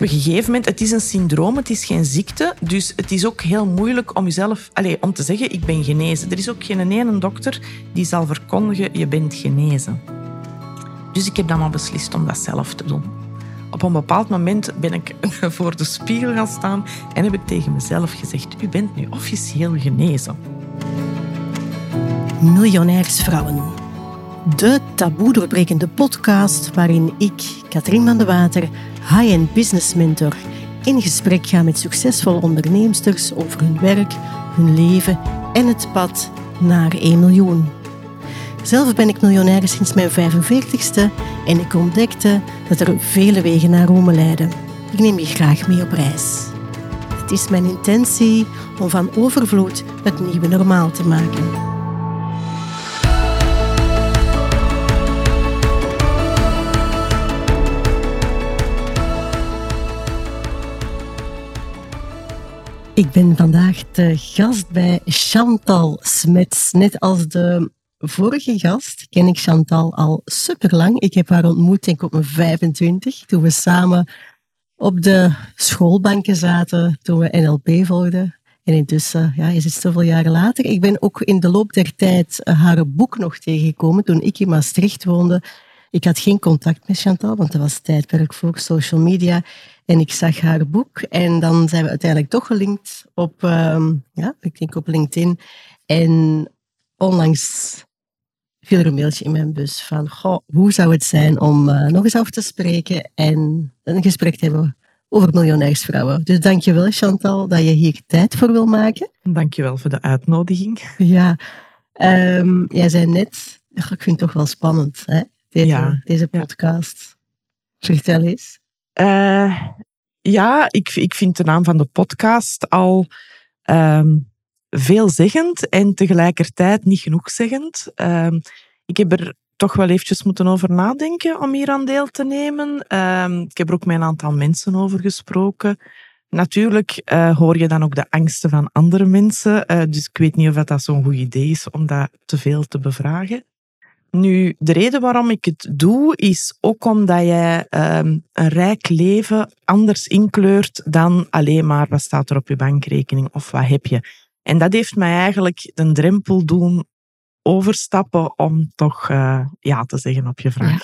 op een gegeven moment, het is een syndroom, het is geen ziekte. Dus het is ook heel moeilijk om jezelf, allez, om te zeggen, ik ben genezen. Er is ook geen ene dokter die zal verkondigen, je bent genezen. Dus ik heb dan maar beslist om dat zelf te doen. Op een bepaald moment ben ik voor de spiegel gaan staan en heb ik tegen mezelf gezegd, u bent nu officieel genezen. Miljonairsvrouwen. De taboe doorbrekende podcast waarin ik, Katrien van de Water, high-end business mentor, in gesprek ga met succesvolle onderneemsters over hun werk, hun leven en het pad naar 1 miljoen. Zelf ben ik miljonair sinds mijn 45ste en ik ontdekte dat er vele wegen naar Rome leiden. Ik neem je graag mee op reis. Het is mijn intentie om van overvloed het nieuwe normaal te maken. Ik ben vandaag de gast bij Chantal Smets. Net als de vorige gast ken ik Chantal al super lang. Ik heb haar ontmoet denk ik op mijn 25, toen we samen op de schoolbanken zaten, toen we NLP volgden. En intussen ja, is het zoveel jaren later. Ik ben ook in de loop der tijd haar boek nog tegengekomen toen ik in Maastricht woonde. Ik had geen contact met Chantal, want dat was tijdperk voor social media. En ik zag haar boek en dan zijn we uiteindelijk toch gelinkt op, uh, ja, ik denk op LinkedIn. En onlangs viel er een mailtje in mijn bus van, goh, hoe zou het zijn om uh, nog eens af te spreken en een gesprek te hebben over miljonairsvrouwen. Dus dankjewel Chantal dat je hier tijd voor wil maken. Dankjewel voor de uitnodiging. Ja, um, jij zei net, ik vind het toch wel spannend, hè? Deze, ja. deze podcast. Vertel eens. Uh, ja, ik, ik vind de naam van de podcast al um, veelzeggend en tegelijkertijd niet genoegzeggend. Um, ik heb er toch wel eventjes moeten over nadenken om hier aan deel te nemen. Um, ik heb er ook met een aantal mensen over gesproken. Natuurlijk uh, hoor je dan ook de angsten van andere mensen. Uh, dus ik weet niet of dat zo'n goed idee is om dat te veel te bevragen. Nu, de reden waarom ik het doe, is ook omdat jij um, een rijk leven anders inkleurt dan alleen maar wat staat er op je bankrekening of wat heb je. En dat heeft mij eigenlijk de drempel doen overstappen om toch uh, ja te zeggen op je vraag.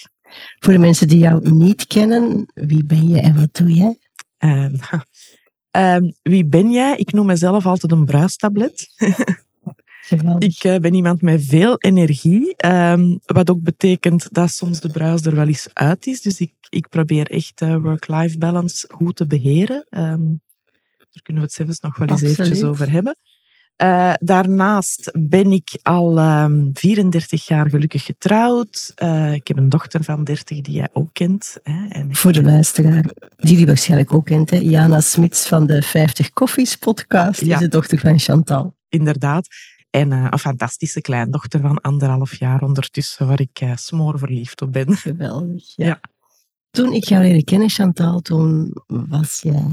Voor de mensen die jou niet kennen, wie ben je en wat doe jij? Uh, wie ben jij? Ik noem mezelf altijd een bruistablet. Ik uh, ben iemand met veel energie, um, wat ook betekent dat soms de bruis er wel eens uit is. Dus ik, ik probeer echt uh, work-life balance goed te beheren. Um, daar kunnen we het zelfs nog wel eens Absoluut. eventjes over hebben. Uh, daarnaast ben ik al um, 34 jaar gelukkig getrouwd. ik heb een dochter van 30 die jij ook kent. Hè, en Voor de luisteraar, die die waarschijnlijk ook kent. Hè? Jana Smits van de 50 Koffies podcast ja. is de dochter van Chantal. Inderdaad. En uh, een fantastische kleindochter van anderhalf jaar ondertussen, waar ik uh, smoorverliefd op ben. Geweldig, ja. ja. Toen ik jou leerde kennen, Chantal, toen was jij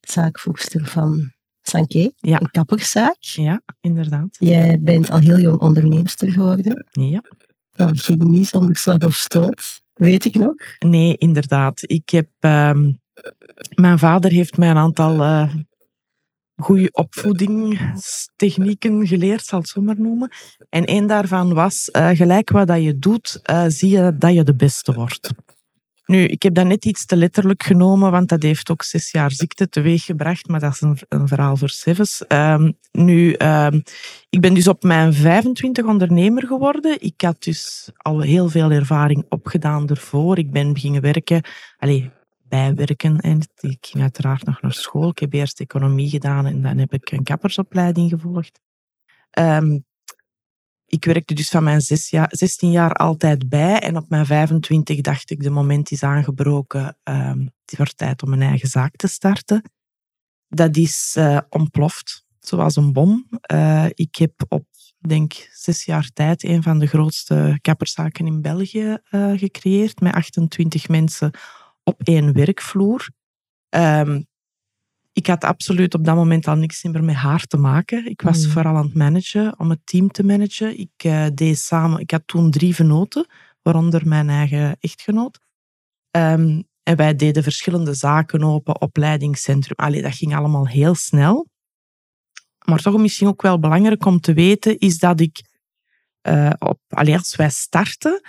zaakvoerster van Sanké, ja. een kapperszaak. Ja, inderdaad. Jij bent al heel jong onderneemster geworden. Ja. Dat ging niet zonder slag of stoot, weet ik nog. Nee, inderdaad. Ik heb... Um, mijn vader heeft mij een aantal uh, goede opvoedingstechnieken geleerd, zal het zo maar noemen. En één daarvan was, uh, gelijk wat dat je doet, uh, zie je dat je de beste wordt. Nu, ik heb dat net iets te letterlijk genomen, want dat heeft ook zes jaar ziekte teweeggebracht, maar dat is een, een verhaal voor Sevens. Um, nu, um, ik ben dus op mijn 25 ondernemer geworden. Ik had dus al heel veel ervaring opgedaan ervoor. Ik ben beginnen werken. Allee, bijwerken. En ik ging uiteraard nog naar school. Ik heb eerst economie gedaan en dan heb ik een kappersopleiding gevolgd. Um, ik werkte dus van mijn zes jaar, 16 jaar altijd bij. En op mijn 25 dacht ik, de moment is aangebroken. Um, het wordt tijd om een eigen zaak te starten. Dat is uh, ontploft, zoals een bom. Uh, ik heb op, denk zes jaar tijd een van de grootste kapperszaken in België uh, gecreëerd. Met 28 mensen op één werkvloer. Um, ik had absoluut op dat moment al niks meer met haar te maken. Ik was mm. vooral aan het managen, om het team te managen. Ik uh, deed samen, ik had toen drie venoten, waaronder mijn eigen echtgenoot. Um, En wij deden verschillende zaken open, opleidingscentrum. Allee, dat ging allemaal heel snel. Maar toch misschien ook wel belangrijk om te weten, is dat ik, uh, op, allee, als wij starten,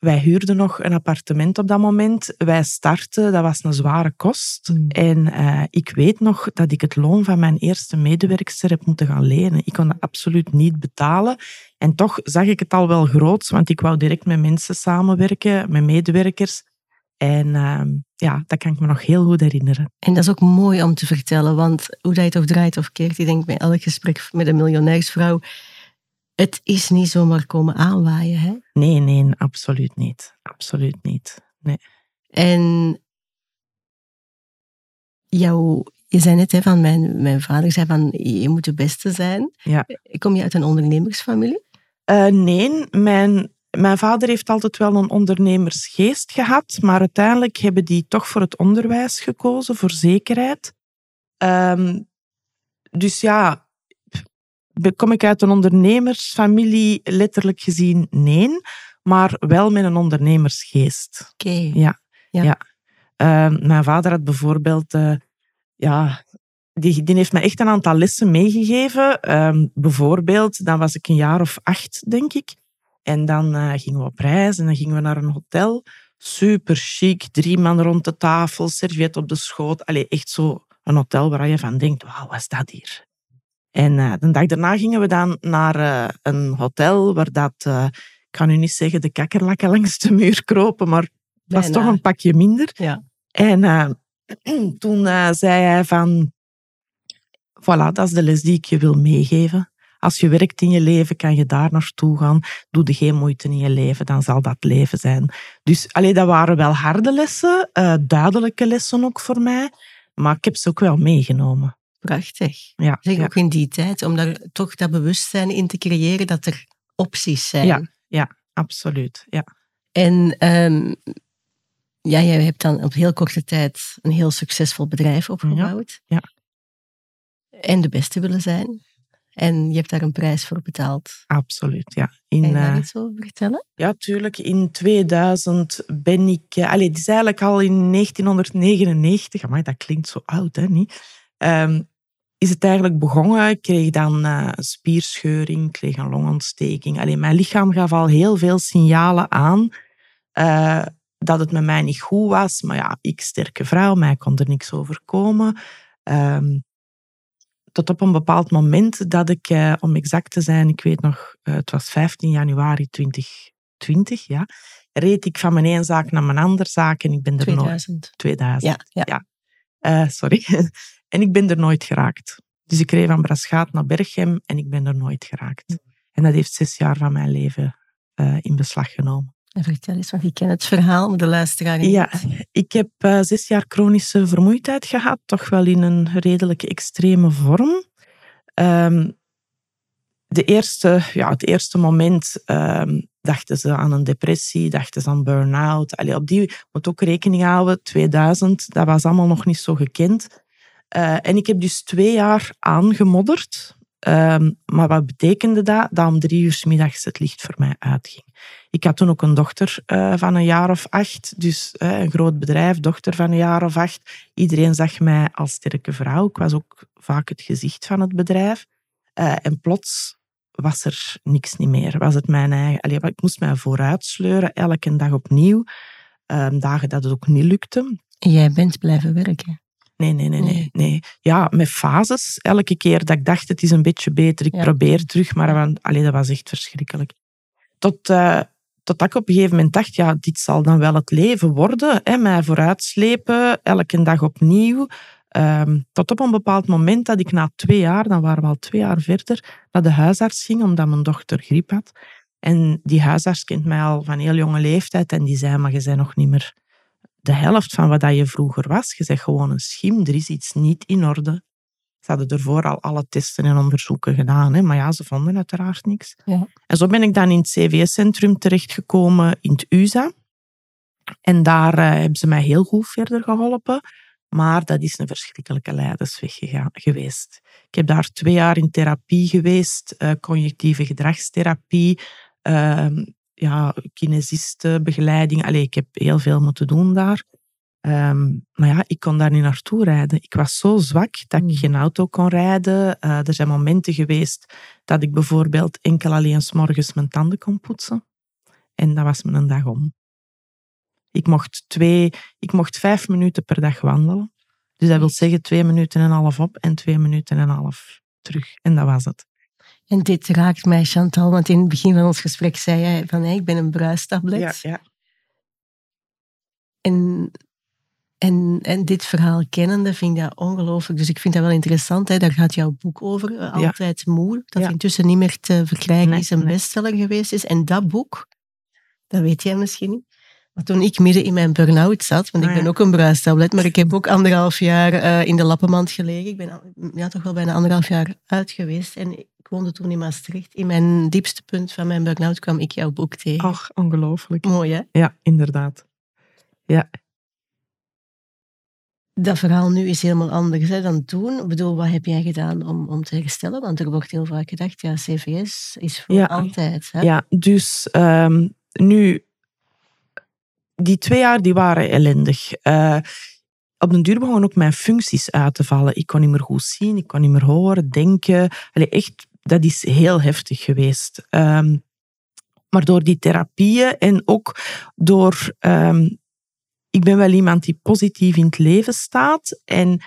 wij huurden nog een appartement op dat moment. Wij startten, dat was een zware kost. Mm. En uh, ik weet nog dat ik het loon van mijn eerste medewerkster heb moeten gaan lenen. Ik kon dat absoluut niet betalen. En toch zag ik het al wel groots, want ik wou direct met mensen samenwerken, met medewerkers. En uh, ja, dat kan ik me nog heel goed herinneren. En dat is ook mooi om te vertellen, want hoe dat je het of draait of keert, ik denk bij elk gesprek met een miljonairsvrouw, het is niet zomaar komen aanwaaien, hè? Nee, nee, absoluut niet. Absoluut niet. Nee. En jouw, je zei net, hè, van mijn, mijn vader zei van, je moet de beste zijn. Ja. Kom je uit een ondernemersfamilie? Uh, nee, mijn, mijn vader heeft altijd wel een ondernemersgeest gehad, maar uiteindelijk hebben die toch voor het onderwijs gekozen, voor zekerheid. Um, dus ja, Kom ik uit een ondernemersfamilie, letterlijk gezien nee, maar wel met een ondernemersgeest. Oké. Ja. ja. ja. Uh, mijn vader had bijvoorbeeld, uh, ja, die, die heeft me echt een aantal lessen meegegeven. Uh, bijvoorbeeld, dan was ik een jaar of acht, denk ik. En dan uh, gingen we op reis en dan gingen we naar een hotel. Super chic, drie man rond de tafel, serviet op de schoot. Allee, echt zo een hotel waar je van denkt, wauw, wat is dat hier? En uh, de dag daarna gingen we dan naar uh, een hotel waar dat, uh, ik kan u niet zeggen de kakkerlakken langs de muur kropen, maar het was toch een pakje minder. Ja. En toen zei hij van, voilà, dat is de les die ik je wil meegeven. Als je werkt in je leven, kan je daar naartoe gaan. Doe er geen moeite in je leven, dan zal dat leven zijn. Dus allee, dat waren wel harde lessen, duidelijke lessen ook voor mij. Maar ik heb ze ook wel meegenomen. Prachtig. Ja, zeg ja. ook in die tijd, om daar toch dat bewustzijn in te creëren dat er opties zijn. Ja, ja absoluut. Ja. En um, ja, jij hebt dan op heel korte tijd een heel succesvol bedrijf opgebouwd. Ja. ja. En de beste willen zijn. En je hebt daar een prijs voor betaald. Absoluut, ja. In, kan je daar uh, iets over vertellen? Ja, tuurlijk. In 2000 ben ik... Uh, allee, het is eigenlijk al in 1999. Maar dat klinkt zo oud, hè? Niet? Um, is het eigenlijk begonnen. Ik kreeg dan uh, een spierscheuring, ik kreeg een longontsteking. Alleen mijn lichaam gaf al heel veel signalen aan uh, dat het met mij niet goed was. Maar ja, ik, sterke vrouw, mij kon er niks overkomen. Um, tot op een bepaald moment dat ik, uh, om exact te zijn, ik weet nog, het was 15 januari 2020, ja, reed ik van mijn ene zaak naar mijn andere zaak en ik ben er 2000. nooit... 2000. Ja, ja. ja. sorry. En ik ben er nooit geraakt. Dus ik reed van Braschaat naar Berchem en ik ben er nooit geraakt. En dat heeft zes jaar van mijn leven uh, in beslag genomen. En vertel eens, want ik ken het verhaal, maar de luisteraar niet. Ja, ik heb uh, zes jaar chronische vermoeidheid gehad, toch wel in een redelijk extreme vorm. Um, de eerste, ja, het eerste moment um, dachten ze aan een depressie, dachten ze aan burn-out. Allee, op die moet ook rekening houden, 2000, dat was allemaal nog niet zo gekend. Uh, en ik heb dus twee jaar aangemodderd. Um, maar wat betekende dat? Dat om drie uur s middags het licht voor mij uitging. Ik had toen ook een dochter uh, van een jaar of acht. Dus uh, een groot bedrijf, dochter van een jaar of acht. Iedereen zag mij als sterke vrouw. Ik was ook vaak het gezicht van het bedrijf. en plots was er niks niet meer. Was het mijn eigen... Allee, ik moest mij vooruit sleuren, elke dag opnieuw. Um, dagen dat het ook niet lukte. Jij bent blijven werken? Nee, nee, nee, nee, nee. Ja, met fases. Elke keer dat ik dacht, het is een beetje beter, ik ja. probeer terug. Maar allee, dat was echt verschrikkelijk. Tot, uh, tot ik op een gegeven moment dacht, ja, dit zal dan wel het leven worden. Hè, mij vooruitslepen, elke dag opnieuw. Um, tot op een bepaald moment dat ik na twee jaar, dan waren we al twee jaar verder, naar de huisarts ging, omdat mijn dochter griep had. En die huisarts kent mij al van heel jonge leeftijd en die zei, maar je bent nog niet meer de helft van wat je vroeger was. Je zegt gewoon een schim, er is iets niet in orde. Ze hadden ervoor al alle testen en onderzoeken gedaan, hè, maar ja, ze vonden uiteraard niks. Ja. En zo ben ik dan in het CVS-centrum terechtgekomen in het USA. En daar uh, hebben ze mij heel goed verder geholpen. Maar dat is een verschrikkelijke leidersweg geweest. Ik heb daar twee jaar in therapie geweest, uh, cognitieve gedragstherapie, uh, ja, kinesisten, begeleiding. Allee, ik heb heel veel moeten doen daar. Ehm, maar ja, ik kon daar niet naartoe rijden. Ik was zo zwak dat ik Mm. geen auto kon rijden. Eh, er zijn momenten geweest dat ik bijvoorbeeld enkel alleen 's morgens mijn tanden kon poetsen. En dat was mijn dag om. Ik mocht, twee, ik mocht vijf minuten per dag wandelen. Dus dat wil zeggen twee minuten en een half op en twee minuten en een half terug. En dat was het. En dit raakt mij, Chantal, want in het begin van ons gesprek zei jij van ik ben een bruistablet. ja. En, en, en dit verhaal kennende vind ik dat ongelooflijk. Dus ik vind dat wel interessant. Hè. Daar gaat jouw boek over, eh, Ja. Altijd Moe. Dat Ja. intussen niet meer te verkrijgen Nee, is, een nee. bestseller geweest is. En dat boek, dat weet jij misschien niet. Maar toen ik midden in mijn burn-out zat, want ik Ah, ja. ben ook een bruistablet, maar ik heb ook anderhalf jaar eh, in de lappenmand gelegen. Ik ben ja, toch wel bijna anderhalf jaar uit geweest. En ik woonde toen in Maastricht. In mijn diepste punt van mijn burn-out kwam ik jouw boek tegen. Ach, ongelooflijk. Mooi, hè? Ja, inderdaad. Ja, dat verhaal nu is helemaal anders hè, dan toen. Ik bedoel, wat heb jij gedaan om, om te herstellen? Want er wordt heel vaak gedacht, ja, CVS is voor Ja. altijd. Hè? ja dus ehm, nu, die twee jaar die waren ellendig. Eh, op den duur begonnen ook mijn functies uit te vallen. Ik kon niet meer goed zien, ik kon niet meer horen, denken. Allee, echt, dat is heel heftig geweest. Ehm, maar door die therapieën en ook door... ehm, ik ben wel iemand die positief in het leven staat. En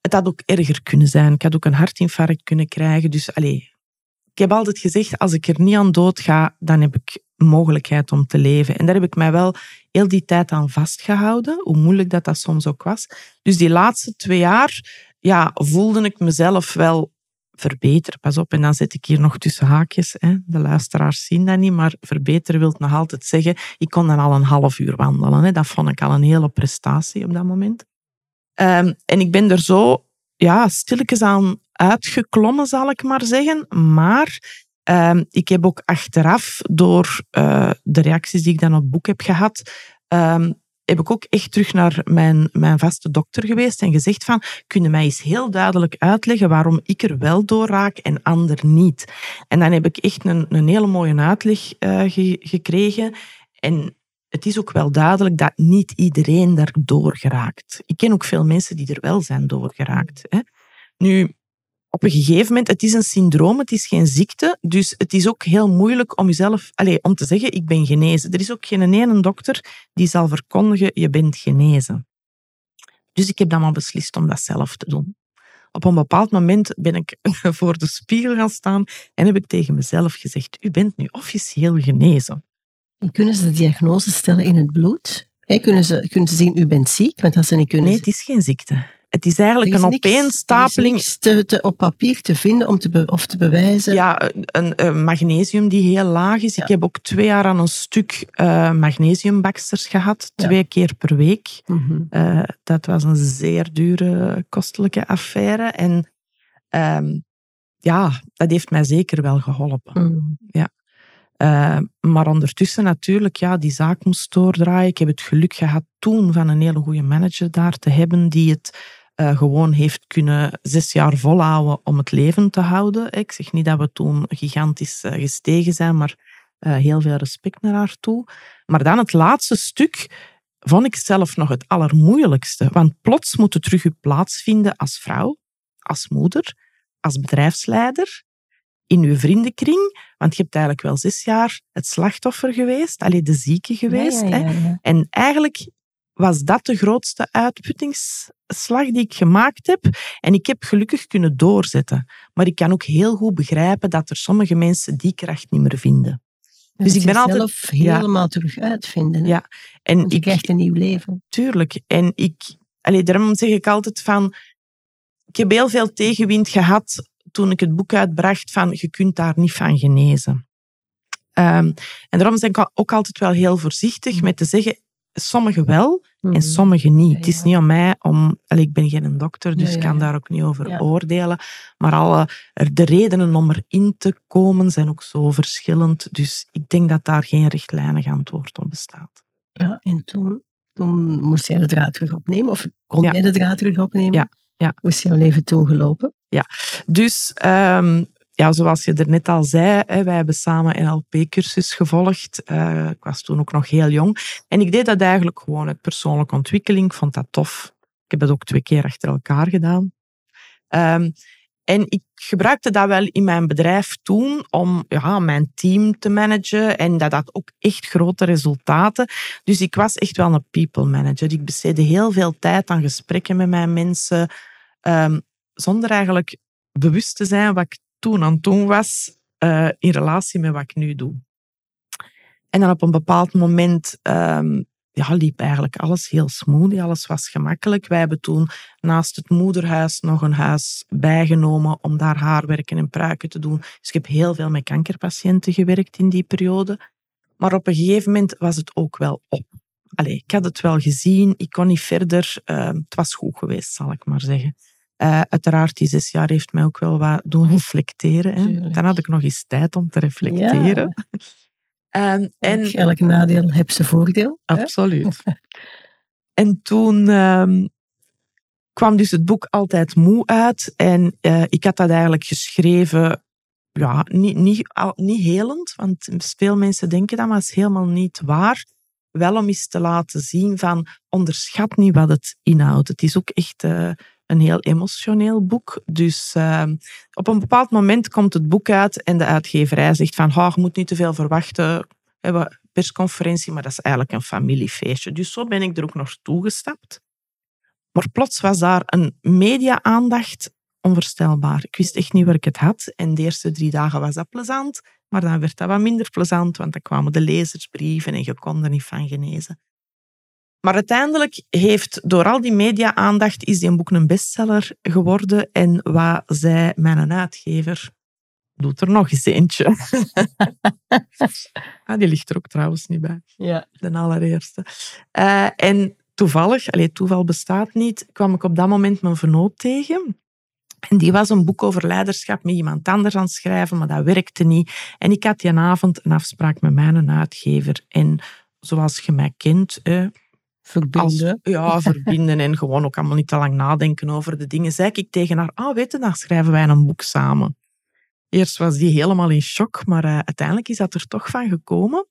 het had ook erger kunnen zijn. Ik had ook een hartinfarct kunnen krijgen. Dus allee, ik heb altijd gezegd, als ik er niet aan dood ga, dan heb ik mogelijkheid om te leven. En daar heb ik mij wel heel die tijd aan vastgehouden, hoe moeilijk dat, dat soms ook was. Dus die laatste twee jaar ja, voelde ik mezelf wel verbeteren. Pas op, en dan zet ik hier nog tussen haakjes. Hè. De luisteraars zien dat niet, maar verbeteren wil nog altijd zeggen, ik kon dan al een half uur wandelen. Hè. Dat vond ik al een hele prestatie op dat moment. Ehm, en ik ben er zo ja, stilletjes aan uitgeklommen, zal ik maar zeggen. Maar ehm, ik heb ook achteraf, door eh, de reacties die ik dan op het boek heb gehad, ehm, heb ik ook echt terug naar mijn, mijn vaste dokter geweest en gezegd van, kun je mij eens heel duidelijk uitleggen waarom ik er wel door raak en ander niet? En dan heb ik echt een, een hele mooie uitleg eh, ge- gekregen. En het is ook wel duidelijk dat niet iedereen daar door geraakt. Ik ken ook veel mensen die er wel zijn doorgeraakt. Hè. Nu, op een gegeven moment, het is een syndroom, het is geen ziekte, dus het is ook heel moeilijk om jezelf, allez, om te zeggen, ik ben genezen. Er is ook geen ene dokter die zal verkondigen, je bent genezen. Dus ik heb dan maar beslist om dat zelf te doen. Op een bepaald moment ben ik voor de spiegel gaan staan en heb ik tegen mezelf gezegd, u bent nu officieel genezen. En Kunnen ze de diagnose stellen in het bloed? Kunnen, ze, kunnen ze zien, u bent ziek? Want als ze niet kunnen... Nee, het is geen ziekte. Het is eigenlijk is een niks- opeenstapeling is niks te, te, op papier te vinden om te be- of te bewijzen. Ja, een, een magnesium die heel laag is. Ja. Ik heb ook twee jaar aan een stuk eh magnesiumbaksters gehad, Ja. twee keer per week. Mhm. Eh, dat was een zeer dure, kostelijke affaire. En ehm, ja, dat heeft mij zeker wel geholpen. Mhm. Eh, maar ondertussen natuurlijk, ja, die zaak moest doordraaien. Ik heb het geluk gehad toen van een hele goede manager daar te hebben die het eh, gewoon heeft kunnen zes jaar volhouden om het leven te houden. Ik zeg niet dat we toen gigantisch eh, gestegen zijn, maar eh, heel veel respect naar haar toe. Maar dan het laatste stuk vond ik zelf nog het allermoeilijkste. Want plots moet je terug je plaats vinden als vrouw, als moeder, als bedrijfsleider, in je vriendenkring. Want je hebt eigenlijk wel zes jaar het slachtoffer geweest, alleen de zieke geweest. Ja, ja, ja, Hè? En eigenlijk was dat de grootste uitputtingsslag die ik gemaakt heb. En ik heb gelukkig kunnen doorzetten. Maar ik kan ook heel goed begrijpen dat er sommige mensen die kracht niet meer vinden. Dus ik ben altijd- zelf ja. helemaal terug uitvinden. hè. Ja, En Want je ik, krijgt een nieuw leven. Tuurlijk. En ik, allee, daarom zeg ik altijd van, ik heb heel veel tegenwind gehad toen ik het boek uitbracht van, je kunt daar niet van genezen. Ehm, en daarom ben ik ook altijd wel heel voorzichtig met te zeggen, sommigen wel Mhm. en sommigen niet. Ja, Het is ja. niet aan mij om, allee, ik ben geen dokter, dus Ja, ik ja, kan ja. daar ook niet over Ja. oordelen. Maar alle, de redenen om erin te komen zijn ook zo verschillend. Dus ik denk dat daar geen rechtlijnig antwoord op bestaat. Ja, en toen, toen moest jij de draad terug opnemen. Of kon Ja. jij de draad terug opnemen? Ja, ja. Hoe is jouw leven toen gelopen? Dus ehm, ja, zoals je er net al zei, hè, wij hebben samen NLP-cursus gevolgd. Uh, ik was toen ook nog heel jong. En ik deed dat eigenlijk gewoon uit persoonlijke ontwikkeling. Ik vond dat tof. Ik heb het ook twee keer achter elkaar gedaan. Um, en ik gebruikte dat wel in mijn bedrijf toen om ja, mijn team te managen. En dat had ook echt grote resultaten. Dus ik was echt wel een people manager. Ik besteedde heel veel tijd aan gesprekken met mijn mensen. Um, zonder eigenlijk bewust te zijn wat ik toen aan was uh, in relatie met wat ik nu doe. En dan op een bepaald moment um, ja, liep eigenlijk alles heel smooth. Alles was gemakkelijk. Wij hebben toen naast het moederhuis nog een huis bijgenomen om daar haarwerken en pruiken te doen. Dus ik heb heel veel met kankerpatiënten gewerkt in die periode. Maar op een gegeven moment was het ook wel op. Allee, ik had het wel gezien, ik kon niet verder. Uh, het was goed geweest, zal ik maar zeggen. Uh, uiteraard, die zes jaar heeft mij ook wel wat doen reflecteren. Hè. Dan had ik nog eens tijd om te reflecteren. Ja. Um, en, elk nadeel heeft zijn voordeel. Absoluut. en toen um, kwam dus het boek Altijd Moe uit. En uh, ik had dat eigenlijk geschreven, ja, niet, niet, al, niet helend, want veel mensen denken dat, maar is helemaal niet waar. Wel om eens te laten zien van, onderschat niet wat het inhoudt. Het is ook echt... Uh, een heel emotioneel boek. Dus uh, op een bepaald moment komt het boek uit en de uitgeverij zegt van oh, je moet niet te veel verwachten. We hebben persconferentie, maar dat is eigenlijk een familiefeestje. Dus zo ben ik er ook nog toegestapt. Maar plots was daar een media-aandacht onvoorstelbaar. Ik wist echt niet waar ik het had. En de eerste drie dagen was dat plezant, maar dan werd dat wat minder plezant, want dan kwamen de lezersbrieven en je kon er niet van genezen. Maar uiteindelijk heeft door al die media-aandacht is die een boek een bestseller geworden. En wat zei mijn uitgever? Doet er nog eens eentje. ah, die ligt er ook trouwens niet bij. Ja. De allereerste. Uh, en toevallig, alleen toeval bestaat niet, kwam ik op dat moment mijn vernoot tegen. En die was een boek over leiderschap met iemand anders aan het schrijven, maar dat werkte niet. En ik had die avond een afspraak met mijn uitgever. En zoals je mij kent, Verbinden. ja, verbinden en gewoon ook allemaal niet te lang nadenken over de dingen. Zei ik tegen haar, ah, weet je, dan schrijven wij een boek samen. Eerst was die helemaal in shock, maar uh, uiteindelijk is dat er toch van gekomen.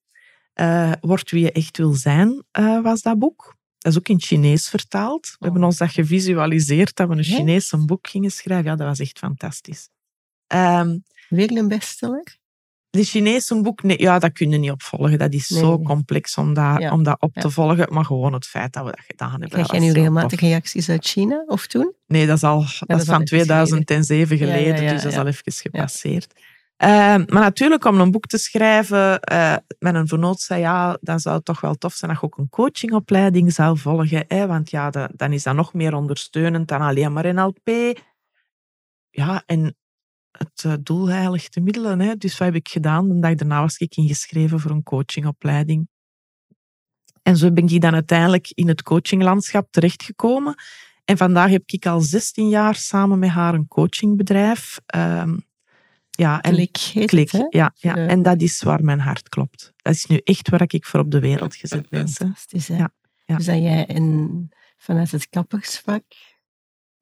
Uh, Word wie je echt wil zijn, uh, was dat boek. Dat is ook in Chinees vertaald. We hebben ons dat gevisualiseerd, dat we een Chinees een boek gingen schrijven. Ja, dat was echt fantastisch. Um, Weer een bestseller? De Chinese boek, nee, ja, dat kun je niet opvolgen. Dat is zo complex om dat, om dat op te volgen. Maar gewoon het feit dat we dat gedaan hebben. Krijg jij nu regelmatig reacties uit China of toen? Nee, dat is, al, dat, is van 2007 geleden, dus dat is al even gepasseerd. Uh, maar natuurlijk, om een boek te schrijven, uh, met een vernoot zei, ja, dan zou het toch wel tof zijn dat je ook een coachingopleiding zou volgen. Hè, want ja, de, dan is dat nog meer ondersteunend dan alleen maar NLP. Ja, en het eh, doel heiligt de middelen. Hè. Dus wat heb ik gedaan? De dag daarna was ik ingeschreven voor een coachingopleiding. En zo ben ik dan uiteindelijk in het coachinglandschap terechtgekomen. En vandaag heb ik al 16 jaar samen met haar een coachingbedrijf. Um, ja, en klik, klik ja, ja. En dat is waar mijn hart klopt. Dat is nu echt waar ik voor op de wereld gezet ben. Fantastisch, hè? Ja, ja. Dus dat jij in, vanuit het kappersvak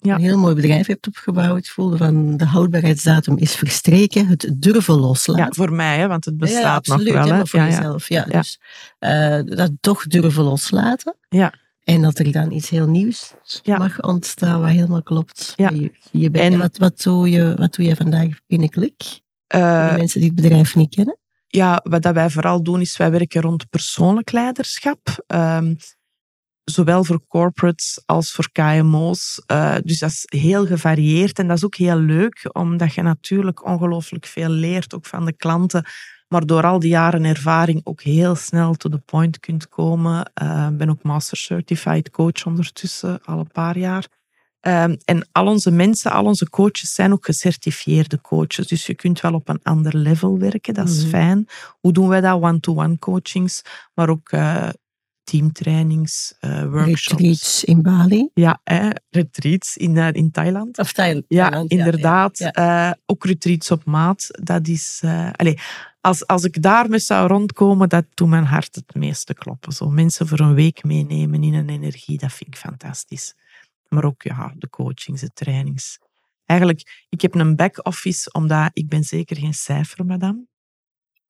ja. een heel mooi bedrijf hebt opgebouwd, voelde van de houdbaarheidsdatum is verstreken, het durven loslaten. Ja, voor mij, hè, want het bestaat nog wel. Hè? voor jezelf, ja. Dus uh, dat toch durven loslaten. Ja. En dat er dan iets heel nieuws mag ontstaan, wat helemaal klopt. Ja. Je, je en wat, wat, doe je, wat doe je vandaag binnen Klik? Uh, mensen die het bedrijf niet kennen? Ja, wat dat wij vooral doen, is wij werken rond persoonlijk leiderschap. Um, zowel voor corporates als voor KMO's. Uh, eh, dus dat is heel gevarieerd en dat is ook heel leuk, omdat je natuurlijk ongelooflijk veel leert, ook van de klanten, maar door al die jaren ervaring ook heel snel to the point kunt komen. Ik uh, ben ook Master Certified Coach ondertussen, al een paar jaar. Um, en al onze mensen, al onze coaches zijn ook gecertificeerde coaches. Dus je kunt wel op een ander level werken, dat is mm. fijn. Hoe doen wij dat? One-to-one coachings, maar ook uh, teamtrainings, uh, workshops. Retreats in Bali. Ja, eh, retreats in, uh, in Thailand. Of Thailand. Ja, inderdaad. Ja, ja. ook retreats op maat. Dat is... allez, als, als ik daarmee zou rondkomen, dat doet mijn hart het meeste kloppen. Zo mensen voor een week meenemen in een energie, dat vind ik fantastisch. Maar ook ja, de coachings, de trainings. eigenlijk, ik heb een back-office, omdat ik ben zeker geen cijfermadam.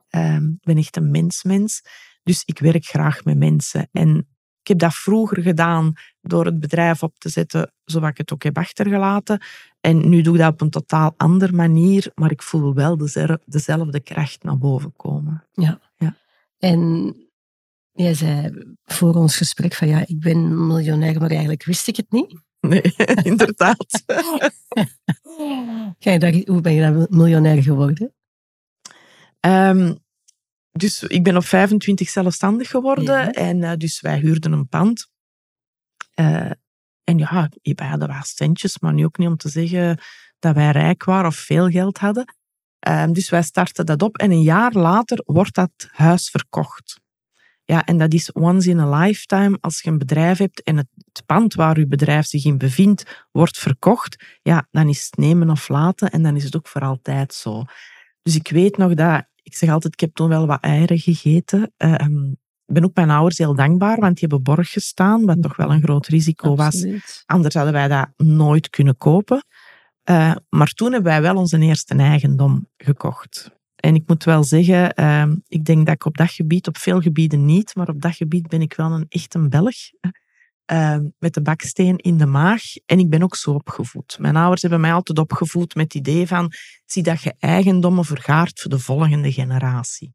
Ehm, ik ben echt een mensmens. Dus ik werk graag met mensen. En ik heb dat vroeger gedaan door het bedrijf op te zetten, zoals ik het ook heb achtergelaten. En nu doe ik dat op een totaal andere manier, maar ik voel wel dezelfde kracht naar boven komen. Ja. ja. En jij zei voor ons gesprek van ja, ik ben miljonair, maar eigenlijk wist ik het niet. Nee, inderdaad. hoe ben je dan miljonair geworden? Um, dus ik ben op 25 zelfstandig geworden en uh, dus wij huurden een pand. Uh, en ja, wij hadden wel centjes, maar nu ook niet om te zeggen dat wij rijk waren of veel geld hadden. Uh, dus wij starten dat op en een jaar later wordt dat huis verkocht. Ja, en dat is once in a lifetime. Als je een bedrijf hebt en het pand waar je bedrijf zich in bevindt wordt verkocht, ja, dan is het nemen of laten en dan is het ook voor altijd zo. Dus ik weet nog dat, ik zeg altijd, ik heb toen wel wat eieren gegeten. Ehm, ik ben ook mijn ouders heel dankbaar, want die hebben borg gestaan, wat toch wel een groot risico was. Anders hadden wij dat nooit kunnen kopen. Uh, maar toen hebben wij wel onze eerste eigendom gekocht. En ik moet wel zeggen, uh, ik denk dat ik op dat gebied, op veel gebieden niet, maar op dat gebied ben ik wel een echte Belg. Uh, met de baksteen in de maag. En ik ben ook zo opgevoed. Mijn ouders hebben mij altijd opgevoed met het idee van, zie dat je eigendommen vergaart voor de volgende generatie.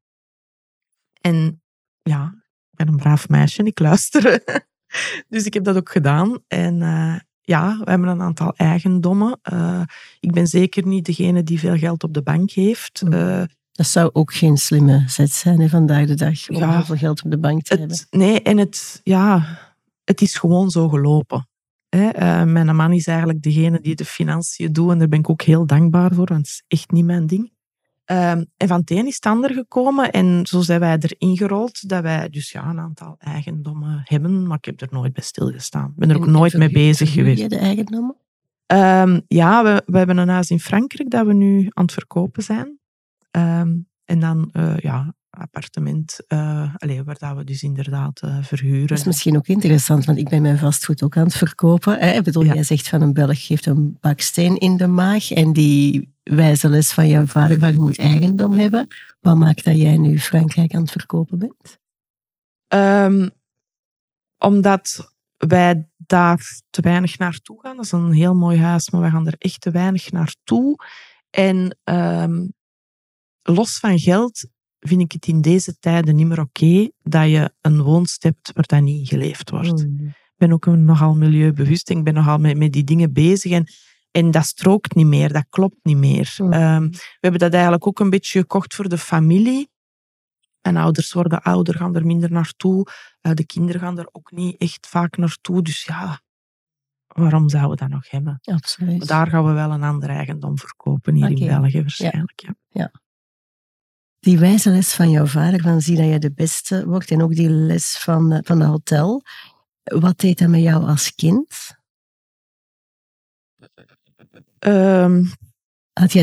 En ja, ik ben een braaf meisje en ik luister. dus ik heb dat ook gedaan. En uh, ja, we hebben een aantal eigendommen. Uh, ik ben zeker niet degene die veel geld op de bank heeft. Uh, dat zou ook geen slimme zet zijn hè, vandaag de dag, om ja, heel veel geld op de bank te het, hebben. Nee, en het, ja, het is gewoon zo gelopen. Hè. Uh, mijn man is eigenlijk degene die de financiën doet en daar ben ik ook heel dankbaar voor, want het is echt niet mijn ding. Um, en van het een is het ander gekomen en zo zijn wij erin gerold dat wij dus ja, een aantal eigendommen hebben, maar ik heb er nooit bij stilgestaan. Ik ben er ook nooit mee bezig geweest. je de eigendommen? Um, ja, we, we hebben een huis in Frankrijk dat we nu aan het verkopen zijn. Um, en dan uh, ja, appartement, uh, allez, waar dat we dus inderdaad uh, verhuren. Dat is misschien ook interessant, want ik ben mijn vastgoed ook aan het verkopen. Hè? Ik bedoel, ja. jij zegt van een Belg geeft een baksteen in de maag en die wijze les van jouw vader van je moet eigendom hebben. Wat maakt dat jij nu Frankrijk aan het verkopen bent? Um, omdat wij daar te weinig naartoe gaan. Dat is een heel mooi huis, maar wij gaan er echt te weinig naartoe. En um, los van geld vind ik het in deze tijden niet meer oké okay dat je een woonst hebt waar dat niet geleefd wordt. Mm. Ik ben ook nogal milieubewust en ik ben nogal met, met die dingen bezig. En, en dat strookt niet meer, dat klopt niet meer. Mm. Um, we hebben dat eigenlijk ook een beetje gekocht voor de familie. En ouders worden ouder, gaan er minder naartoe. Uh, de kinderen gaan er ook niet echt vaak naartoe. Dus ja, waarom zouden we dat nog hebben? Absoluut. Daar gaan we wel een ander eigendom verkopen hier okay. in België waarschijnlijk. Ja. ja die wijze les van jouw vader, van zie dat je de beste wordt, en ook die les van, eh, van de hotel, wat deed dat met jou als kind? Um,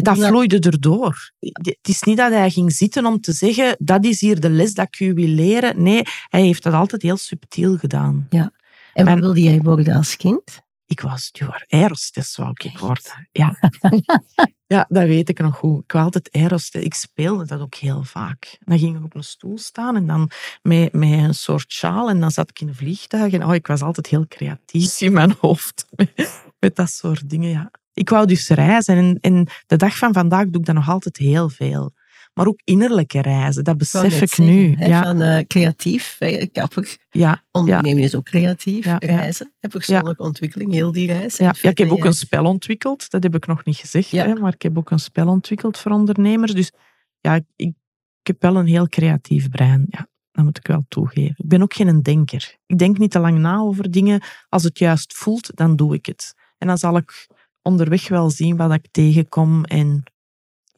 dat vloeide erdoor. Het is niet dat hij ging zitten om te zeggen, dat is hier de les dat ik u wil leren. Nee, hij heeft dat altijd heel subtiel gedaan. Ja. En wat wilde jij worden als kind? Ik was steward. Aerostess wou ik worden. Ja. ja, dat weet ik nog goed. Ik wou altijd aerostess. Ik speelde dat ook heel vaak. Dan ging ik op een stoel staan en dan met, met een soort sjaal en dan zat ik in een vliegtuig. En oh, ik was altijd heel creatief in mijn hoofd met, dat soort dingen. Ja. Ik wou dus reizen en, en de dag van vandaag doe ik dat nog altijd heel veel maar ook innerlijke reizen. Dat besef ik nu. ja. Van uh, creatief, grappig. Ja, Ondernemen is ook creatief. Ja, reizen, ja. persoonlijke ontwikkeling, heel die reis. Ja, ja ik heb ook een spel ontwikkeld. Dat heb ik nog niet gezegd, hè, maar ik heb ook een spel ontwikkeld voor ondernemers. Dus ja, ik, ik heb wel een heel creatief brein. Ja, dat moet ik wel toegeven. Ik ben ook geen denker. Ik denk niet te lang na over dingen. Als het juist voelt, dan doe ik het. En dan zal ik onderweg wel zien wat ik tegenkom en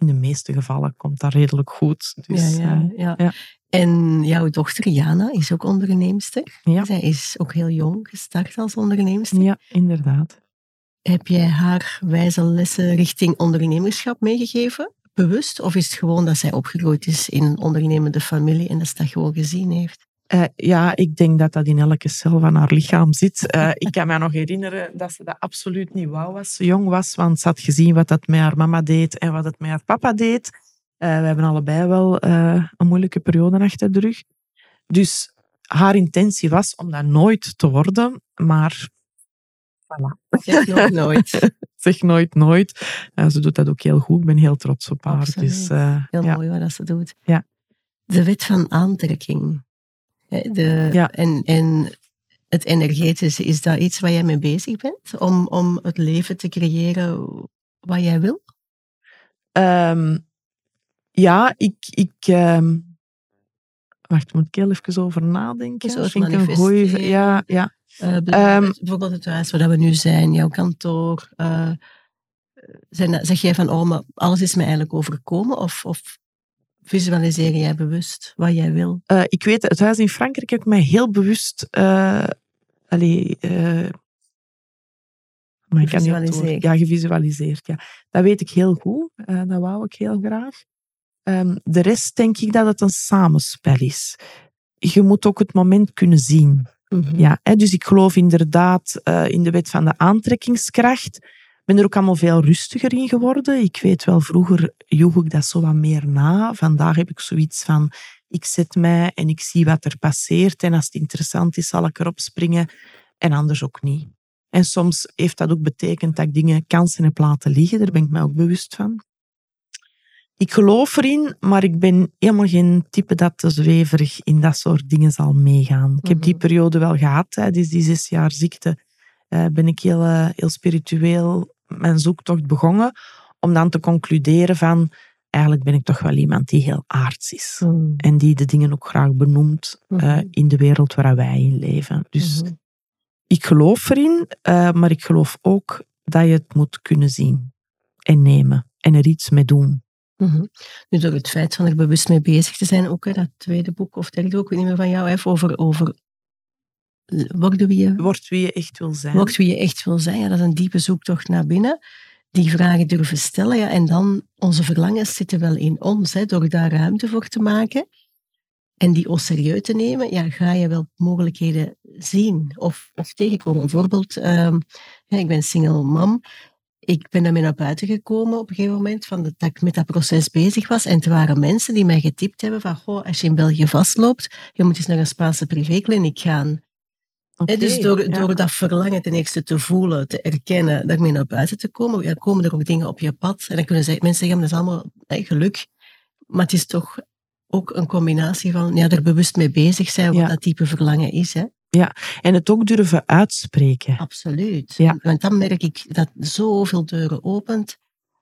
in de meeste gevallen komt dat redelijk goed. Dus, ja, ja, ja. ja, En jouw dochter Jana is ook onderneemster. Ja. Zij is ook heel jong gestart als onderneemster. Ja, inderdaad. Heb jij haar wijze lessen richting ondernemerschap meegegeven? Bewust? Of is het gewoon dat zij opgegroeid is in een ondernemende familie en dat ze dat gewoon gezien heeft? Uh, ja, ik denk dat dat in elke cel van haar lichaam zit. Uh, ik kan me nog herinneren dat ze dat absoluut niet wou als ze jong was, want ze had gezien wat dat met haar mama deed en wat het met haar papa deed. Uh, we hebben allebei wel een moeilijke periode achter de rug. Dus haar intentie was om dat nooit te worden, maar voilà. Zeg nooit nooit. zeg nooit nooit. ze doet dat ook heel goed. Ik ben heel trots op haar. Dus, heel ja. mooi wat ze doet. Ja. De wet van aantrekking. De, Ja. en, en het energetische, is dat iets waar jij mee bezig bent? Om, om het leven te creëren wat jij wil? Ehm, ja, ik... ik ehm, Wacht, moet ik heel even over nadenken? Soort Vind ik een goeie-. Ja, ja. Eh, Ehm, bijvoorbeeld het huis waar we nu zijn, jouw kantoor. eh, zijn, zeg jij van, oh, maar alles is me eigenlijk overkomen? Of, of visualiseer jij bewust wat jij wil? Eh, ik weet, het huis in Frankrijk heb ik mij heel bewust... eh allee, eh, maar Gevisualiseerd. Ja, gevisualiseerd. Ja. Dat weet ik heel goed. Dat wou ik heel graag. Ehm, de rest denk ik dat het een samenspel is. Je moet ook het moment kunnen zien. Ja, hè, dus ik geloof inderdaad in de wet van de aantrekkingskracht. Ik ben er ook allemaal veel rustiger in geworden. Ik weet wel, vroeger joeg ik dat zo wat meer na. Vandaag heb ik zoiets van, ik zet mij en ik zie wat er passeert. En als het interessant is, zal ik erop springen. En anders ook niet. En soms heeft dat ook betekend dat ik dingen, kansen heb laten liggen. Daar ben ik mij ook bewust van. Ik geloof erin, maar ik ben helemaal geen type dat te zweverig in dat soort dingen zal meegaan. Ik heb die Mhm. periode wel gehad, tijdens die zes jaar ziekte. eh, ben ik heel, eh, heel spiritueel mijn zoektocht begonnen. Om dan te concluderen van, eigenlijk ben ik toch wel iemand die heel aards is. Mhm. En die de dingen ook graag benoemt eh, Mhm. in de wereld waar wij in leven. Dus Mhm. ik geloof erin, eh, maar ik geloof ook dat je het moet kunnen zien en nemen en er iets mee doen. Mhm. Nu, door het feit van er bewust mee bezig te zijn, ook hè, dat tweede boek of derde boek, ik weet niet meer van jou, hè, over, over worden wie je, Word wie je echt wil zijn. wordt wie je echt wil zijn. Ja, dat is een diepe zoektocht naar binnen. Die vragen durven stellen. Ja, en dan, onze verlangens zitten wel in ons, hè, door daar ruimte voor te maken. En die serieus te nemen, ja, ga je wel mogelijkheden zien of, of tegenkomen. Bijvoorbeeld, ehm, ja, ik ben single mom. Ik ben daarmee naar buiten gekomen op een gegeven moment, van dat ik met dat proces bezig was. En er waren mensen die mij getipt hebben van, goh, als je in België vastloopt, je moet eens naar een Spaanse privékliniek gaan. Dus door, ja. door dat verlangen ten eerste te voelen, te erkennen, daarmee naar buiten te komen, ja, komen er ook dingen op je pad. En dan kunnen ze, mensen zeggen, dat is allemaal geluk. Maar het is toch ook een combinatie van ja, er bewust mee bezig zijn wat Ja. dat type verlangen is. Hè? En het ook durven uitspreken. Absoluut. Ja. Want dan merk ik dat zoveel deuren opent.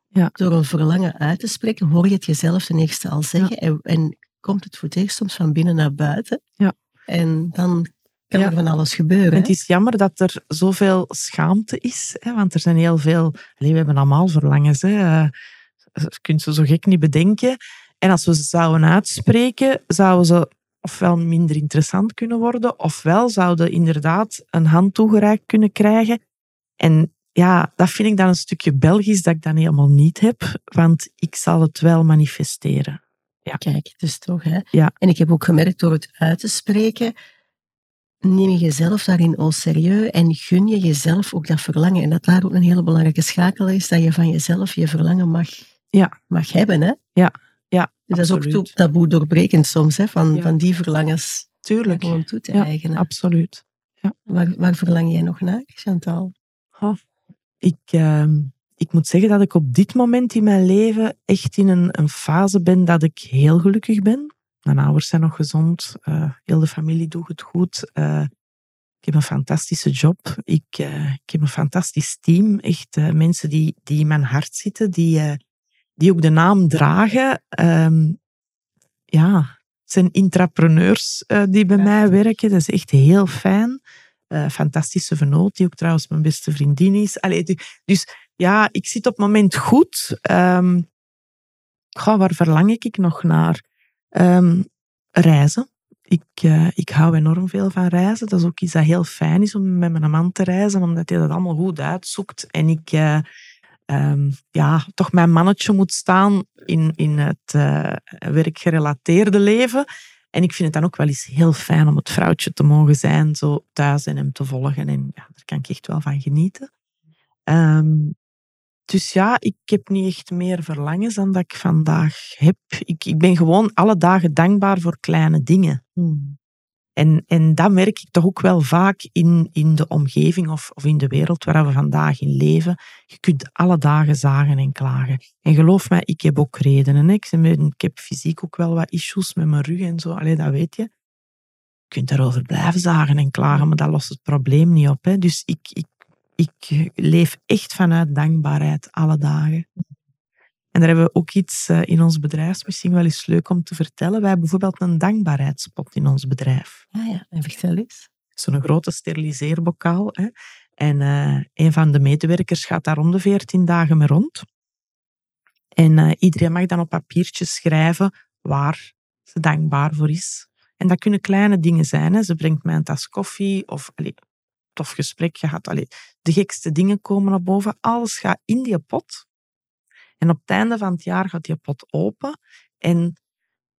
Ja. Door een verlangen uit te spreken, hoor je het jezelf ten eerste al zeggen. En, en komt het voor het eerst soms van binnen naar buiten. Ja. En dan kan Ja. er van alles gebeuren. En het is jammer dat er zoveel schaamte is, hè, want er zijn heel veel... Allee, we hebben allemaal verlangens, hè. eh, Je kunt ze zo gek niet bedenken. En als we ze zouden uitspreken, zouden ze ofwel minder interessant kunnen worden, ofwel zouden inderdaad een hand toegereikt kunnen krijgen. En ja, dat vind ik dan een stukje Belgisch dat ik dan helemaal niet heb, want ik zal het wel manifesteren. Kijk, dus toch. Hè? Ja. En ik heb ook gemerkt door het uit te spreken, neem je jezelf daarin al serieus en gun je jezelf ook dat verlangen. En dat daar ook een hele belangrijke schakel is, dat je van jezelf je verlangen mag, Ja. mag hebben. Hè? Ja, ja, Dus dat is ook taboe doorbrekend soms, hè? Van, Ja. van die verlangens Tuurlijk, gewoon toe te Ja, eigenen. absoluut. Waar, waar verlang jij nog naar, Chantal? Ik, ehm, ik moet zeggen dat ik op dit moment in mijn leven echt in een, een fase ben dat ik heel gelukkig ben. Mijn ouders zijn nog gezond, eh, heel de familie doet het goed. eh, ik heb een fantastische job. Ik, eh, ik heb een fantastisch team. Echt mensen die, die in mijn hart zitten, die, die ook de naam dragen. Ehm, ja, het zijn intrapreneurs die bij mij werken. Dat is echt heel fijn. Fantastische vernoot, die ook trouwens mijn beste vriendin is. Allee, du- dus ja, ik zit op het moment goed. Goh, waar verlang ik nog naar? Ehm, reizen. Ik, eh, ik hou enorm veel van reizen. Dat is ook iets dat heel fijn is om met mijn man te reizen, omdat hij dat allemaal goed uitzoekt. En ik eh, ehm, ja, toch mijn mannetje moet staan in, in het eh, werkgerelateerde leven. En ik vind het dan ook wel eens heel fijn om het vrouwtje te mogen zijn, zo thuis en hem te volgen. En ja, daar kan ik echt wel van genieten. Ehm, dus ja, ik heb niet echt meer verlangens dan dat ik vandaag heb. Ik, ik ben gewoon alle dagen dankbaar voor kleine dingen. Hmm. En, en dat merk ik toch ook wel vaak in, in de omgeving of, of in de wereld waar we vandaag in leven. Je kunt alle dagen zagen en klagen. En geloof mij, ik heb ook redenen. hè. Ik, heb fysiek ook wel wat issues met mijn rug en zo. Allee, dat weet je. Je kunt daarover blijven zagen en klagen, maar dat lost het probleem niet op. Hè. Dus ik, ik, ik leef echt vanuit dankbaarheid alle dagen. En daar hebben we ook iets eh, in ons bedrijf, misschien wel eens leuk om te vertellen. Wij hebben bijvoorbeeld een dankbaarheidspot in ons bedrijf. Ja, ja. En vertel eens. Zo'n grote steriliseerbokaal. Hè. En eh, een van de medewerkers gaat daar om de 14 dagen mee rond. En eh, iedereen mag dan op papiertje schrijven waar ze dankbaar voor is. En dat kunnen kleine dingen zijn. Hè. Ze brengt mij een tas koffie of allee, tof gesprek gehad. Allee, de gekste dingen komen naar boven. Alles gaat in die pot. En op het einde van het jaar gaat die pot open. En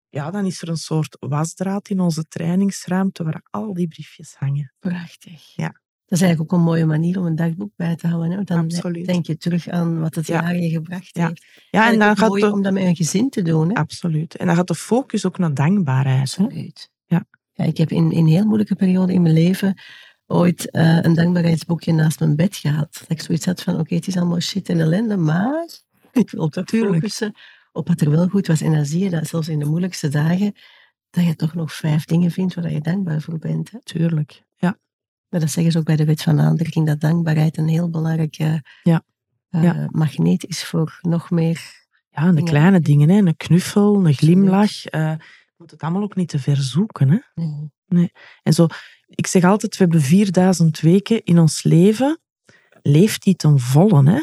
ja, dan is er een soort wasdraad in onze trainingsruimte waar al die briefjes hangen. Prachtig. Ja. Dat is eigenlijk ook een mooie manier om een dagboek bij te houden. Hè? Dan Absoluut. denk je terug aan wat het Ja. jaar je gebracht Ja. heeft. Ja, en het dan gaat mooi de, om dat met een gezin te doen. Hè? absoluut. En dan gaat de focus ook naar dankbaarheid. Hè? Absoluut. Ja. ja. Ik heb in, in een heel moeilijke periode in mijn leven ooit eh, een dankbaarheidsboekje naast mijn bed gehad. Dat ik zoiets had van, oké, het is allemaal shit en ellende, maar ik wil toch Tuurlijk. focussen op wat er wel goed was. En dan zie je dat zelfs in de moeilijkste dagen, dat je toch nog vijf dingen vindt waar je dankbaar voor bent. Hè? Tuurlijk. Ja. Maar dat zeggen ze ook bij de wet van aantrekking, dat dankbaarheid een heel belangrijke Ja. eh, Ja. magneet is voor nog meer. ja, en de Dingen. kleine dingen. Hè? Een knuffel, een glimlach. eh, je moet het allemaal ook niet te ver zoeken. Hè? En zo, ik zeg altijd, we hebben 4000 weken in ons leven. Leef die ten volle. Hè?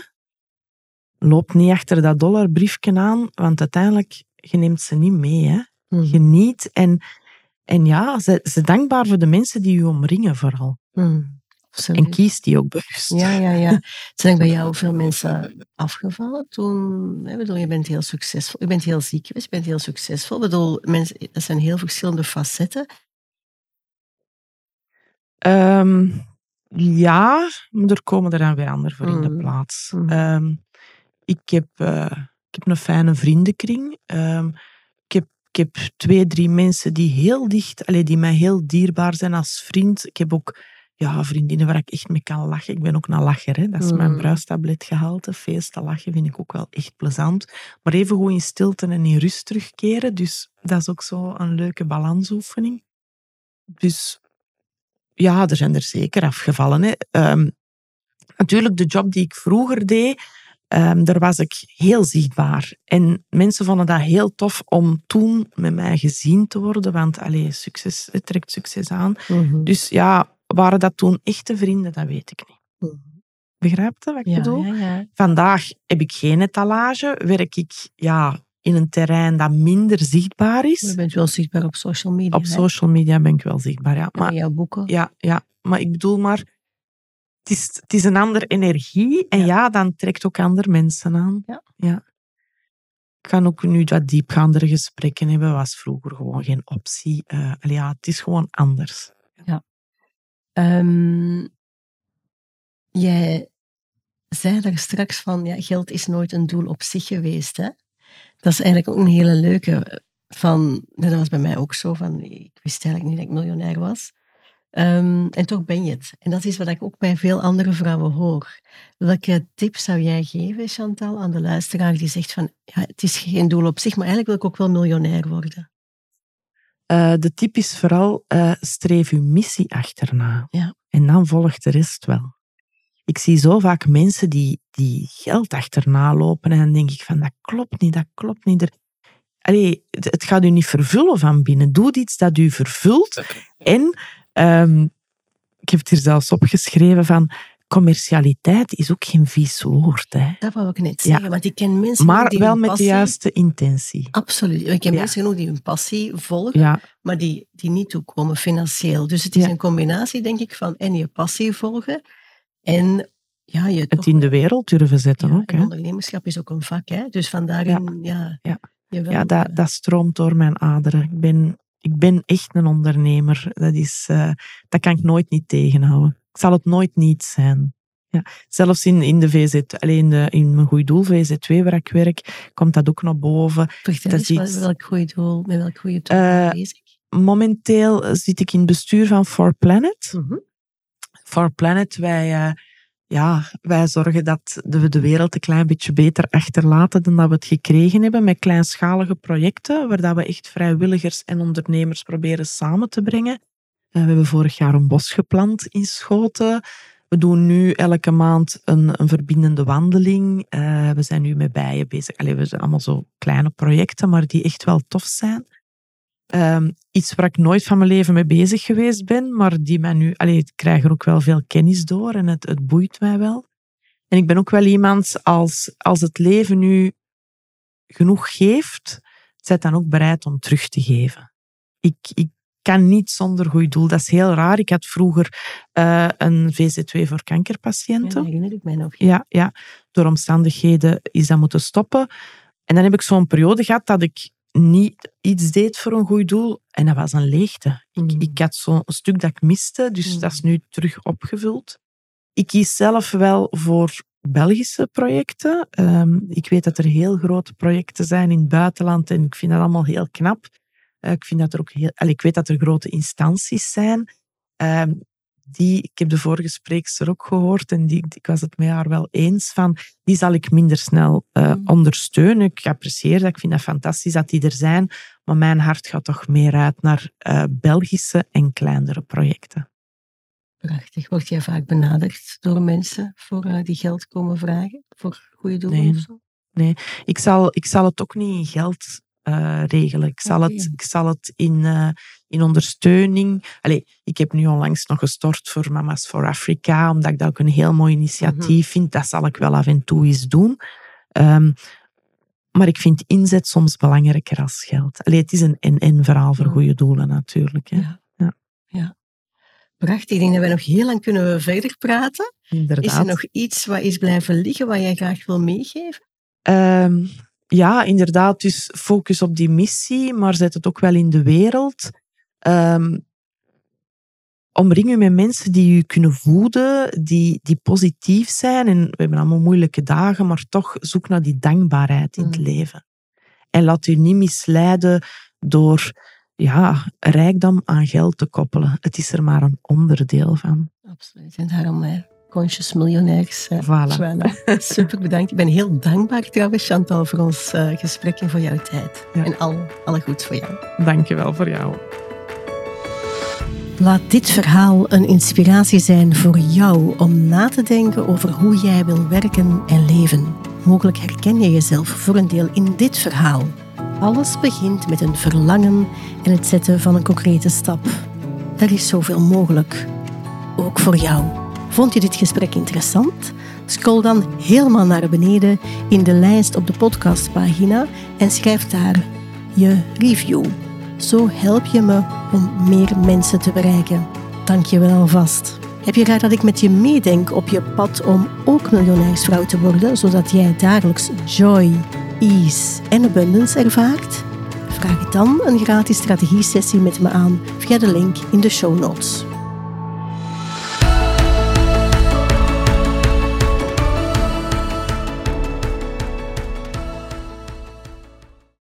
Loop niet achter dat dollarbriefje aan, want uiteindelijk, je neemt ze niet mee. Hè? Mhm. Geniet en, en ja, ze, ze dankbaar voor de mensen die je omringen vooral. Mhm. En kies die ook bewust. Ja, ja, ja. Zijn bij jou veel mensen afgevallen toen? Ik bedoel, je bent heel succesvol. Je bent heel ziek geweest, je bent heel succesvol. Ik bedoel, mensen, dat zijn heel verschillende facetten. Ehm, ja, maar er komen er dan weer anderen voor in de Mm. plaats. Mm. Ehm, ik, heb, eh, ik heb een fijne vriendenkring. Ehm, ik, heb, ik heb twee, drie mensen die heel dicht, allee, die mij heel dierbaar zijn als vriend. Ik heb ook ja, vriendinnen waar ik echt mee kan lachen. Ik ben ook een lacher. Hè. Dat is mijn Mm. bruistabletgehalte. Feesten lachen vind ik ook wel echt plezant. Maar even goed in stilte en in rust terugkeren. Dus dat is ook zo een leuke balansoefening. Dus ja, er zijn er zeker afgevallen. Hè. Ehm, natuurlijk, de job die ik vroeger deed, ehm, daar was ik heel zichtbaar. En mensen vonden dat heel tof om toen met mij gezien te worden, want allee, succes, het trekt succes aan. Dus ja, waren dat toen echte vrienden? Dat weet ik niet. Mhm. Begrijp je wat ik Ja, bedoel? ja, ja. Vandaag heb ik geen etalage, werk ik ja, in een terrein dat minder zichtbaar is. Je bent wel zichtbaar op social media. Op hè? social media ben ik wel zichtbaar, ja. Maar jouw boeken. ja, ja, maar ik bedoel maar, het is, het is een andere energie en Ja. ja, dan trekt ook andere mensen aan. Ja. Ik kan ook nu wat diepgaandere gesprekken hebben, was vroeger gewoon geen optie. Allee, ja, het is gewoon anders. Ehm, jij zei daar straks van, ja, geld is nooit een doel op zich geweest. Hè? Dat is eigenlijk ook een hele leuke. Van, dat was bij mij ook zo. Van, ik wist eigenlijk niet dat ik miljonair was. Ehm, en toch ben je het. En dat is wat ik ook bij veel andere vrouwen hoor. Welke tip zou jij geven, Chantal, aan de luisteraar die zegt van, ja, het is geen doel op zich, maar eigenlijk wil ik ook wel miljonair worden. Eh, de tip is vooral, eh, streef uw missie achterna. Ja. En dan volgt de rest wel. Ik zie zo vaak mensen die, die geld achterna lopen en dan denk ik van, dat klopt niet, dat klopt niet. Er, allee, het, het gaat u niet vervullen van binnen. Doe iets dat u vervult. En ehm, ik heb het hier zelfs opgeschreven van, commercialiteit is ook geen vies woord. Hè. Dat wou ik net Ja. zeggen, want ik ken mensen Maar die wel hun met de juiste intentie. Absoluut. Ik ken Ja. mensen genoeg die hun passie volgen, Ja, maar die, die niet toekomen financieel. Dus het is Ja. een combinatie, denk ik, van en je passie volgen en ja, je het in de wereld durven zetten ja, ook. Hè. ondernemerschap is ook een vak, hè? dus van daarin, ja, Ja. wel, Ja, dat, eh, dat stroomt door mijn aderen. Ik ben Ik ben echt een ondernemer. Dat, is, uh, dat kan ik nooit niet tegenhouden. Ik zal het nooit niet zijn. Ja, zelfs in, in de VZ, alleen in, de, in mijn goede doel, VZ2, waar ik werk, komt dat ook naar boven. Vertel eens, iets, met welk goede doel, met welk goede doel uh, bezig? Momenteel zit ik in het bestuur van For Planet. Mm -hmm. For Planet, wij, uh, ja, wij zorgen dat we de wereld een klein beetje beter achterlaten dan dat we het gekregen hebben met kleinschalige projecten, waar dat we echt vrijwilligers en ondernemers proberen samen te brengen. Uh, we hebben vorig jaar een bos geplant in Schoten. We doen nu elke maand een, een verbindende wandeling. Uh, we zijn nu met bijen bezig. Allee, we zijn allemaal zo kleine projecten, maar die echt wel tof zijn. Um, iets waar ik nooit van mijn leven mee bezig geweest ben, maar die mij nu, allee, ik krijg er ook wel veel kennis door en het, het boeit mij wel. En ik ben ook wel iemand, als, als het leven nu genoeg geeft, zet dan ook bereid om terug te geven. Ik, ik kan niet zonder goed doel. Dat is heel raar. Ik had vroeger uh, een VZ2 voor kankerpatiënten. Ja, herinner ik mij nog. Ja, ja, door omstandigheden is dat moeten stoppen. En dan heb ik zo'n periode gehad dat ik niet iets deed voor een goed doel. En dat was een leegte. Ik, mm. ik had zo'n stuk dat ik miste, dus mm. dat is nu terug opgevuld. Ik kies zelf wel voor Belgische projecten. Um, ik weet dat er heel grote projecten zijn in het buitenland en ik vind dat allemaal heel knap. Uh, ik, vind dat er ook heel, allee, ik weet dat er grote instanties zijn. Um, die, ik heb de vorige spreekster ook gehoord en die, ik was het met haar wel eens van, die zal ik minder snel uh, ondersteunen. Ik apprecieer dat, ik vind dat fantastisch dat die er zijn, maar mijn hart gaat toch meer uit naar uh, Belgische en kleinere projecten. Prachtig. Word jij vaak benaderd door mensen voor uh, die geld komen vragen? Voor goede doelen nee. of zo? Nee, ik zal, ik zal het ook niet in geld uh, regelen. Ik zal, het, ik zal het in, uh, in ondersteuning. Allee, ik heb nu onlangs nog gestort voor Mamas for Africa, omdat ik dat ook een heel mooi initiatief mm -hmm. vind. Dat zal ik wel af en toe eens doen. Um, maar ik vind inzet soms belangrijker als geld. Allee, het is een en-en verhaal voor goede doelen natuurlijk. Hè. Ja. ja. ja. Prachtig. Ik denk dat we nog heel lang kunnen verder praten. Inderdaad. Is er nog iets wat is blijven liggen wat jij graag wil meegeven? Um, ja, inderdaad, dus focus op die missie, maar zet het ook wel in de wereld. Um, omring u met mensen die u kunnen voeden, die, die positief zijn. En we hebben allemaal moeilijke dagen, maar toch zoek naar die dankbaarheid in het mm. leven. En laat u niet misleiden door ja, rijkdom aan geld te koppelen. Het is er maar een onderdeel van. Absoluut. En daarom hè, conscious miljonairs. Voilà. Super bedankt. Ik ben heel dankbaar trouwens, Chantal, voor ons uh, gesprek en voor jouw tijd. Ja. En al, alle goeds voor jou. Dankjewel voor jou. Laat dit verhaal een inspiratie zijn voor jou om na te denken over hoe jij wil werken en leven. Mogelijk herken je jezelf voor een deel in dit verhaal. Alles begint met een verlangen en het zetten van een concrete stap. Er is zoveel mogelijk. Ook voor jou. Vond je dit gesprek interessant? Scroll dan helemaal naar beneden in de lijst op de podcastpagina en schrijf daar je review. Zo help je me om meer mensen te bereiken. Dank je wel alvast. Heb je graag dat ik met je meedenk op je pad om ook miljonairsvrouw te worden, zodat jij dagelijks joy, ease en abundance ervaart? Vraag dan een gratis strategie-sessie met me aan via de link in de show notes.